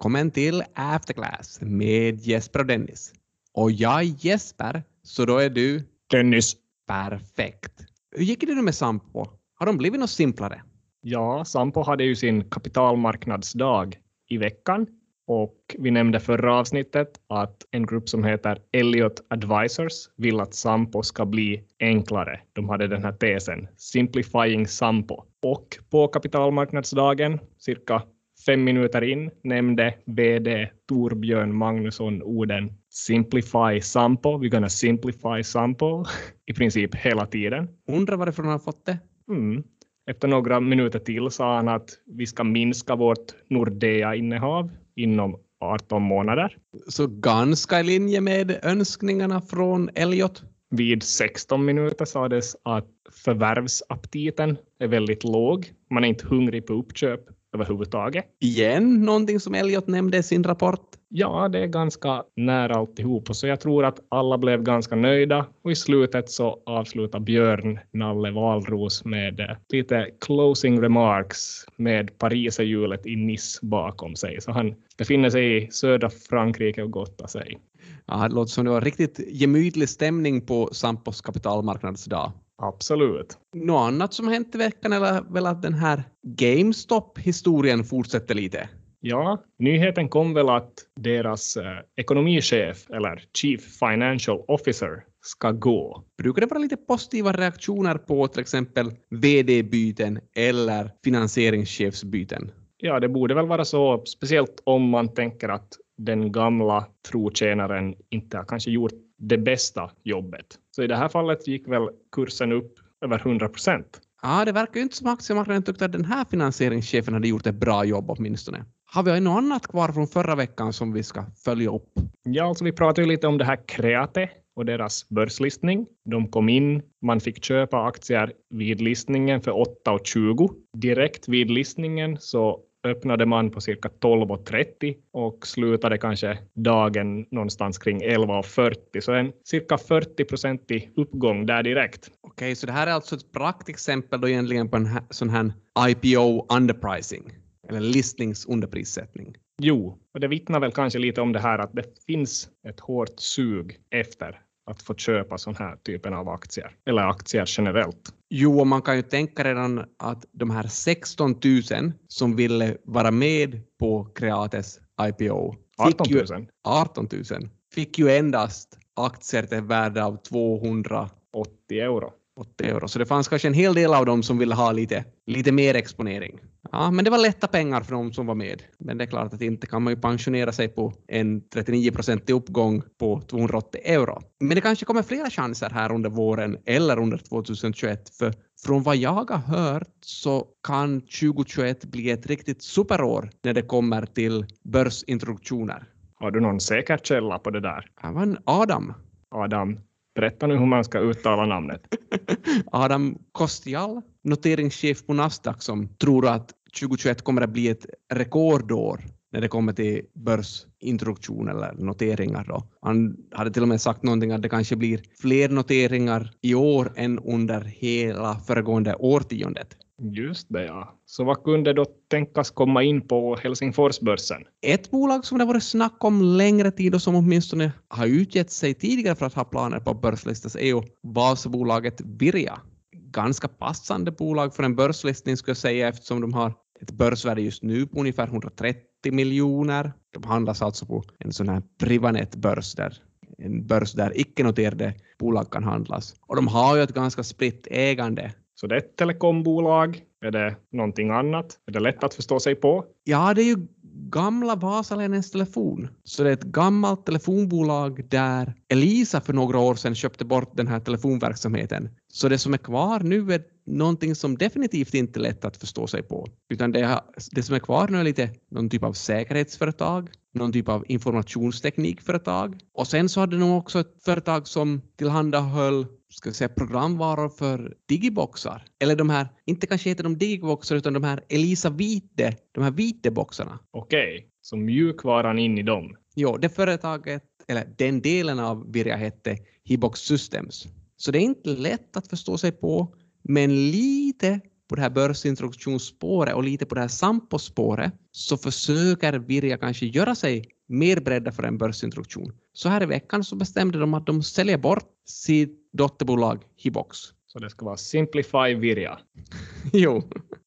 Välkommen till Afterclass med Jesper och Dennis. Och jag är Jesper, så då är du Dennis. perfekt. Hur gick det nu med Sampo? Har de blivit något simplare? Ja, Sampo hade ju sin kapitalmarknadsdag i veckan och vi nämnde förra avsnittet att en grupp som heter Elliot Advisors vill att Sampo ska bli enklare. De hade den här tesen Simplifying Sampo. Och på kapitalmarknadsdagen, cirka fem minuter in, nämnde VD Torbjörn Magnusson orden Simplify Sampo, we're gonna simplify Sampo i princip hela tiden. Undrar varifrån han har fått det? Mm. Efter några minuter till sa han att vi ska minska vårt Nordea-innehav inom 18 månader. Så ganska i linje med önskningarna från Elliot. Vid 16 minuter sades att förvärvsaptiten är väldigt låg. Man är inte hungrig på uppköp överhuvudtaget. Igen, någonting som Elliot nämnde i sin rapport. Ja, det är ganska nära alltihop. Så jag tror att alla blev ganska nöjda och i slutet så avslutar Björn Nalle Valros med eh, lite closing remarks med pariserhjulet i Nice bakom sig. Så han befinner sig i södra Frankrike och gottar sig. Ja, det låter som det var riktigt gemytlig stämning på Sampos kapitalmarknadsdag. Absolut. Något annat som hänt i veckan är väl att den här GameStop-historien fortsätter lite? Ja, nyheten kom väl att deras eh, ekonomichef eller Chief Financial Officer ska gå. Brukar det vara lite positiva reaktioner på till exempel VD-byten eller finansieringschefsbyten? Ja, det borde väl vara så, speciellt om man tänker att den gamla trotjänaren inte har kanske gjort det bästa jobbet. Så i det här fallet gick väl kursen upp över 100 procent. Ja, det verkar ju inte som aktiemarknaden tyckte att den här finansieringschefen hade gjort ett bra jobb åtminstone. Har vi något annat kvar från förra veckan som vi ska följa upp? Ja, alltså vi pratade lite om det här Kreate och deras börslistning. De kom in, man fick köpa aktier vid listningen för 8,20. Direkt vid listningen så öppnade man på cirka 12.30 och slutade kanske dagen någonstans kring 11.40. Så en cirka 40 procentig uppgång där direkt. Okej, så det här är alltså ett praktexempel då egentligen på en här, sån här IPO underpricing eller listningsunderprissättning. Jo, och det vittnar väl kanske lite om det här att det finns ett hårt sug efter att få köpa sån här typen av aktier, eller aktier generellt. Jo, man kan ju tänka redan att de här 16 000 som ville vara med på Creates IPO 18 Fick ju, 000, 18 000 fick ju endast aktier till ett värde av 280 80 euro. euro. Så det fanns kanske en hel del av dem som ville ha lite, lite mer exponering. Ja, men det var lätta pengar för de som var med. Men det är klart att inte kan man ju pensionera sig på en 39 procentig uppgång på 280 euro. Men det kanske kommer flera chanser här under våren eller under 2021. För från vad jag har hört så kan 2021 bli ett riktigt superår när det kommer till börsintroduktioner. Har du någon säker källa på det där? Det var en Adam. Adam, berätta nu hur man ska uttala namnet. Adam Kostial, noteringschef på Nasdaq, som tror att 2021 kommer att bli ett rekordår när det kommer till börsintroduktion eller noteringar. Då. Han hade till och med sagt någonting att det kanske blir fler noteringar i år än under hela föregående årtiondet. Just det, ja. Så vad kunde då tänkas komma in på Helsingforsbörsen? Ett bolag som det varit snack om längre tid och som åtminstone har utgett sig tidigare för att ha planer på att börslistas är ju Vasabolaget Virja. Ganska passande bolag för en börslistning skulle jag säga eftersom de har ett börsvärde just nu på ungefär 130 miljoner. De handlas alltså på en sån här Privanet-börs där en börs där icke-noterade bolag kan handlas. Och de har ju ett ganska spritt ägande. Så det är ett telekombolag. Är det någonting annat? Är det lätt att förstå sig på? Ja, det är ju gamla Vasalänens Telefon. Så det är ett gammalt telefonbolag där Elisa för några år sedan köpte bort den här telefonverksamheten. Så det som är kvar nu är någonting som definitivt inte är lätt att förstå sig på. Utan det, det som är kvar nu är lite någon typ av säkerhetsföretag, någon typ av informationsteknikföretag. Och sen så hade de också ett företag som tillhandahöll ska vi säga, programvaror för digiboxar. Eller de här, inte kanske heter de digiboxar utan de här Elisa Vite, de här Vite-boxarna. Okej, så mjukvaran in i dem. Jo, det företaget, eller den delen av Virja hette Hibox Systems. Så det är inte lätt att förstå sig på, men lite på det här börsintroduktionsspåret och lite på det här Sampo-spåret så försöker Virja kanske göra sig mer beredda för en börsintroduktion. Så här i veckan så bestämde de att de säljer bort sitt dotterbolag Hibox. Så det ska vara Simplify Virja. jo.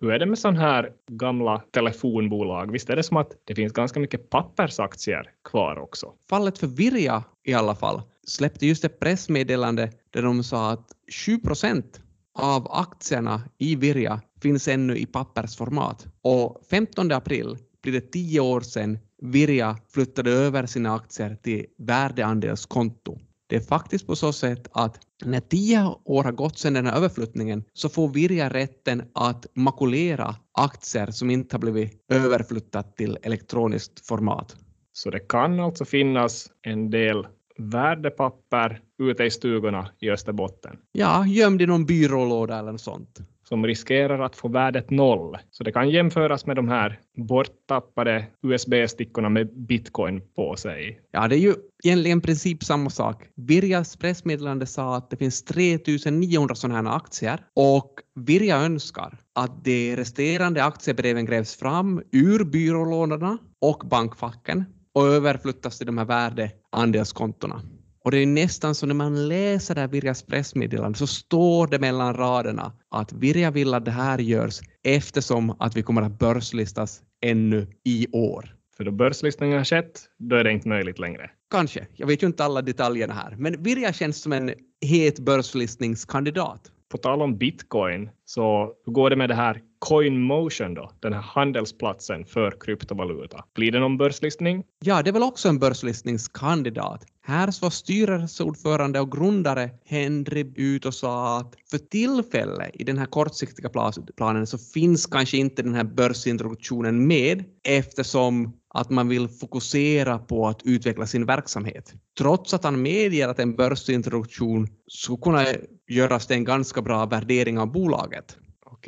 Hur är det med sådana här gamla telefonbolag? Visst är det som att det finns ganska mycket pappersaktier kvar också? Fallet för Virja i alla fall släppte just ett pressmeddelande där de sa att 7 procent av aktierna i Virja finns ännu i pappersformat. Och 15 april blir det tio år sedan Virja flyttade över sina aktier till värdeandelskonto. Det är faktiskt på så sätt att när tio år har gått sedan den här överflyttningen så får Virja rätten att makulera aktier som inte har blivit överflyttat till elektroniskt format. Så det kan alltså finnas en del värdepapper ute i stugorna i Österbotten. Ja, gömd i någon byrålåda eller något sånt. Som riskerar att få värdet noll. Så det kan jämföras med de här borttappade USB-stickorna med bitcoin på sig. Ja, det är ju egentligen i princip samma sak. Virjas pressmeddelande sa att det finns 3900 sådana här aktier och Virja önskar att de resterande aktiebreven grävs fram ur byrålådorna och bankfacken och överflyttas till de här värdeandelskontona. Och det är nästan så när man läser det här Virjas pressmeddelande så står det mellan raderna att Virja vill att det här görs eftersom att vi kommer att börslistas ännu i år. För då börslistningen har skett, då är det inte möjligt längre. Kanske. Jag vet ju inte alla detaljerna här, men Virja känns som en het börslistningskandidat. På tal om bitcoin, så hur går det med det här CoinMotion då, den här handelsplatsen för kryptovaluta? Blir det någon börslistning? Ja, det är väl också en börslistningskandidat. Här var styrelseordförande och grundare Henry ut och sa att för tillfället i den här kortsiktiga planen så finns kanske inte den här börsintroduktionen med eftersom att man vill fokusera på att utveckla sin verksamhet. Trots att han medger att en börsintroduktion skulle kunna göras till en ganska bra värdering av bolaget.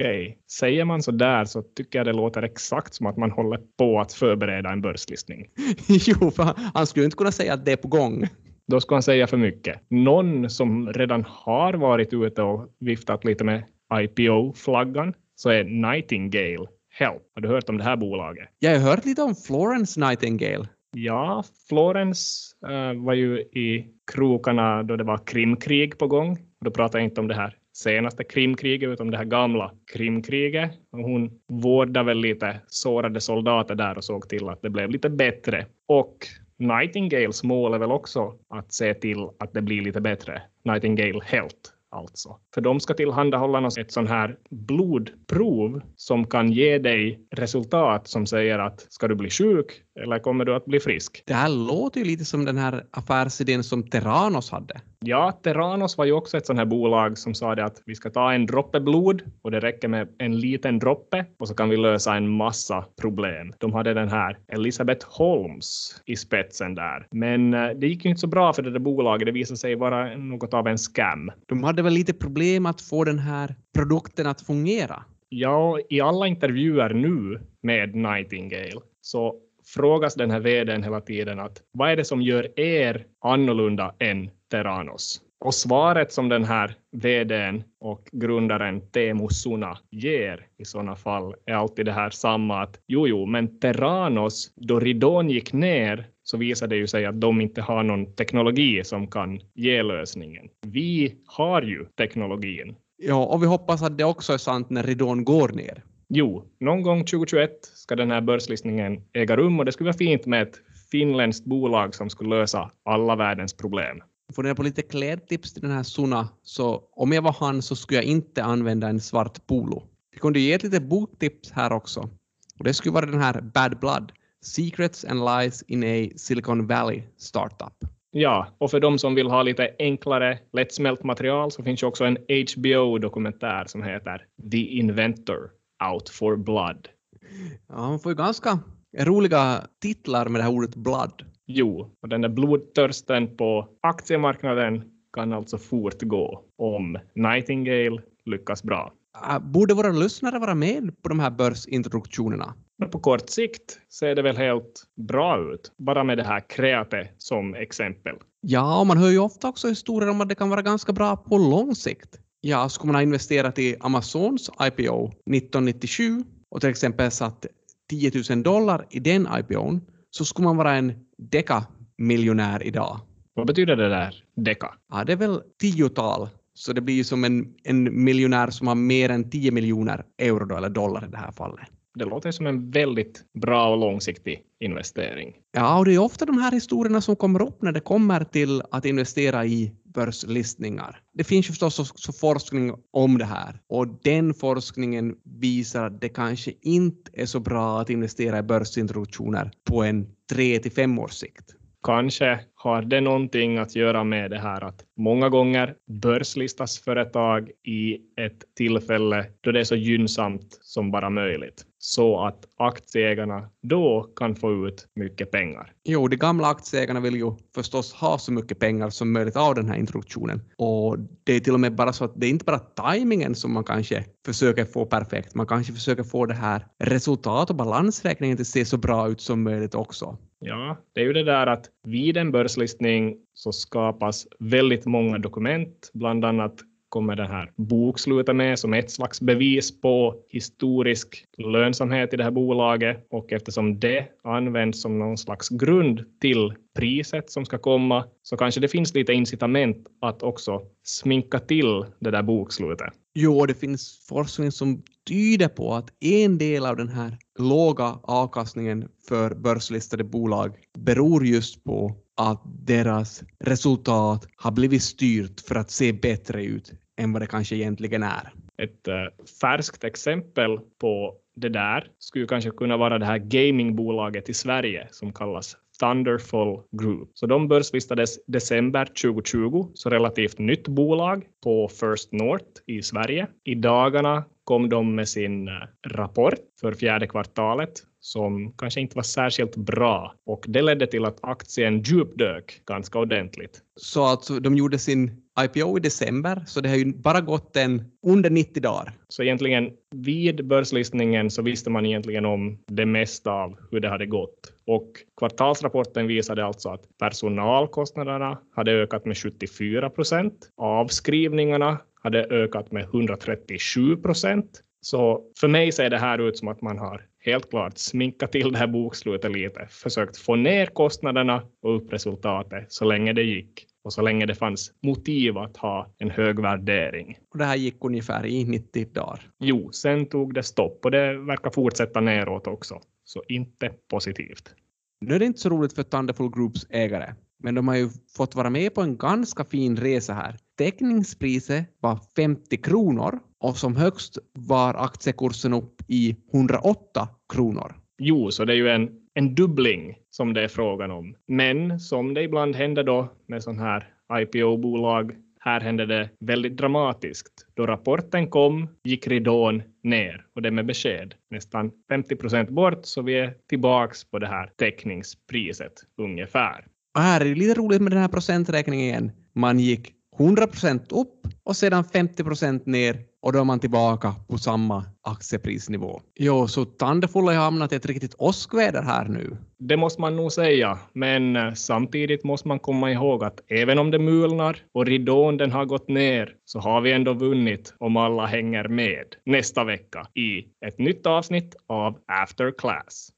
Okej, säger man så där så tycker jag det låter exakt som att man håller på att förbereda en börslistning. jo, för han skulle inte kunna säga att det är på gång. Då ska han säga för mycket. Någon som redan har varit ute och viftat lite med IPO-flaggan så är Nightingale Help. Har du hört om det här bolaget? Jag har hört lite om Florence Nightingale. Ja, Florence uh, var ju i krokarna då det var krimkrig på gång. Då pratar jag inte om det här senaste krimkriget utan det här gamla krimkriget. Och hon vårdade väl lite sårade soldater där och såg till att det blev lite bättre. Och Nightingales mål är väl också att se till att det blir lite bättre. Nightingale Health alltså. För de ska tillhandahålla ett sån här blodprov som kan ge dig resultat som säger att ska du bli sjuk eller kommer du att bli frisk? Det här låter ju lite som den här affärsidén som Terranos hade. Ja, Terranos var ju också ett sånt här bolag som sa det att vi ska ta en droppe blod och det räcker med en liten droppe och så kan vi lösa en massa problem. De hade den här Elisabeth Holmes i spetsen där. Men eh, det gick ju inte så bra för det där bolaget. Det visade sig vara något av en scam. De hade väl lite problem att få den här produkten att fungera? Ja, i alla intervjuer nu med Nightingale så frågas den här vdn hela tiden att vad är det som gör er annorlunda än Terranos? Och svaret som den här vdn och grundaren Teemu Suna ger i sådana fall är alltid det här samma att jo, jo, men Terranos, då ridån gick ner så visade det ju sig att de inte har någon teknologi som kan ge lösningen. Vi har ju teknologin. Ja, och vi hoppas att det också är sant när ridån går ner. Jo, någon gång 2021 ska den här börslistningen äga rum och det skulle vara fint med ett finländskt bolag som skulle lösa alla världens problem. Funderar på lite klädtips till den här Suna, så om jag var han så skulle jag inte använda en svart polo. Vi kunde ge ett litet boktips här också. Och det skulle vara den här Bad Blood, Secrets and Lies in a Silicon Valley Startup. Ja, och för de som vill ha lite enklare, lättsmält material så finns ju också en HBO-dokumentär som heter The Inventor Out for Blood. Ja, man får ju ganska roliga titlar med det här ordet blood. Jo, och den där blodtörsten på aktiemarknaden kan alltså fortgå om Nightingale lyckas bra. Borde våra lyssnare vara med på de här börsintroduktionerna? Men på kort sikt ser det väl helt bra ut, bara med det här Kreate som exempel. Ja, och man hör ju ofta också historier om att det kan vara ganska bra på lång sikt. Ja, skulle man ha investerat i Amazons IPO 1997 och till exempel satt 10 000 dollar i den IPOn så skulle man vara en deka-miljonär idag. Vad betyder det där, deka? Ja, det är väl tiotal, så det blir ju som en, en miljonär som har mer än 10 miljoner euro då, eller dollar i det här fallet. Det låter som en väldigt bra och långsiktig investering. Ja, och det är ofta de här historierna som kommer upp när det kommer till att investera i börslistningar. Det finns ju förstås också forskning om det här och den forskningen visar att det kanske inte är så bra att investera i börsintroduktioner på en tre till fem års sikt. Kanske har det någonting att göra med det här att många gånger börslistas företag i ett tillfälle då det är så gynnsamt som bara möjligt så att aktieägarna då kan få ut mycket pengar. Jo, de gamla aktieägarna vill ju förstås ha så mycket pengar som möjligt av den här introduktionen. Och det är till och med bara så att det är inte bara tajmingen som man kanske försöker få perfekt, man kanske försöker få det här resultat och balansräkningen att se så bra ut som möjligt också. Ja, det är ju det där att vid en börslistning så skapas väldigt många dokument, bland annat kommer det här bokslutet med som ett slags bevis på historisk lönsamhet i det här bolaget och eftersom det används som någon slags grund till priset som ska komma så kanske det finns lite incitament att också sminka till det där bokslutet. Jo, det finns forskning som tyder på att en del av den här låga avkastningen för börslistade bolag beror just på att deras resultat har blivit styrt för att se bättre ut än vad det kanske egentligen är. Ett äh, färskt exempel på det där skulle kanske kunna vara det här gamingbolaget i Sverige som kallas Thunderful Group. Så de börslistades december 2020, så relativt nytt bolag på First North i Sverige. I dagarna kom de med sin eh, rapport för fjärde kvartalet som kanske inte var särskilt bra och det ledde till att aktien djupdök ganska ordentligt. Så alltså de gjorde sin IPO i december, så det har ju bara gått en under 90 dagar. Så egentligen vid börslistningen så visste man egentligen om det mesta av hur det hade gått. Och kvartalsrapporten visade alltså att personalkostnaderna hade ökat med 74 procent. Avskrivningarna hade ökat med 137 procent. Så för mig ser det här ut som att man har helt klart sminkat till det här bokslutet lite, försökt få ner kostnaderna och upp resultatet så länge det gick och så länge det fanns motiv att ha en hög värdering. Och det här gick ungefär i 90 dagar? Jo, sen tog det stopp och det verkar fortsätta neråt också, så inte positivt. Nu är det inte så roligt för Thunderful Groups ägare, men de har ju fått vara med på en ganska fin resa här. Teckningspriset var 50 kronor och som högst var aktiekursen upp i 108 kronor. Jo, så det är ju en, en dubbling som det är frågan om. Men som det ibland händer då med sån här IPO-bolag, här hände det väldigt dramatiskt. Då rapporten kom gick ridån ner och det med besked. Nästan 50 procent bort så vi är tillbaks på det här teckningspriset ungefär. Och här är det lite roligt med den här procenträkningen igen. Man gick 100 procent upp och sedan 50 procent ner och då är man tillbaka på samma aktieprisnivå. Jo, så Thunderful har hamnat i ett riktigt åskväder här nu. Det måste man nog säga, men eh, samtidigt måste man komma ihåg att även om det mulnar och ridån den har gått ner så har vi ändå vunnit om alla hänger med nästa vecka i ett nytt avsnitt av After Class.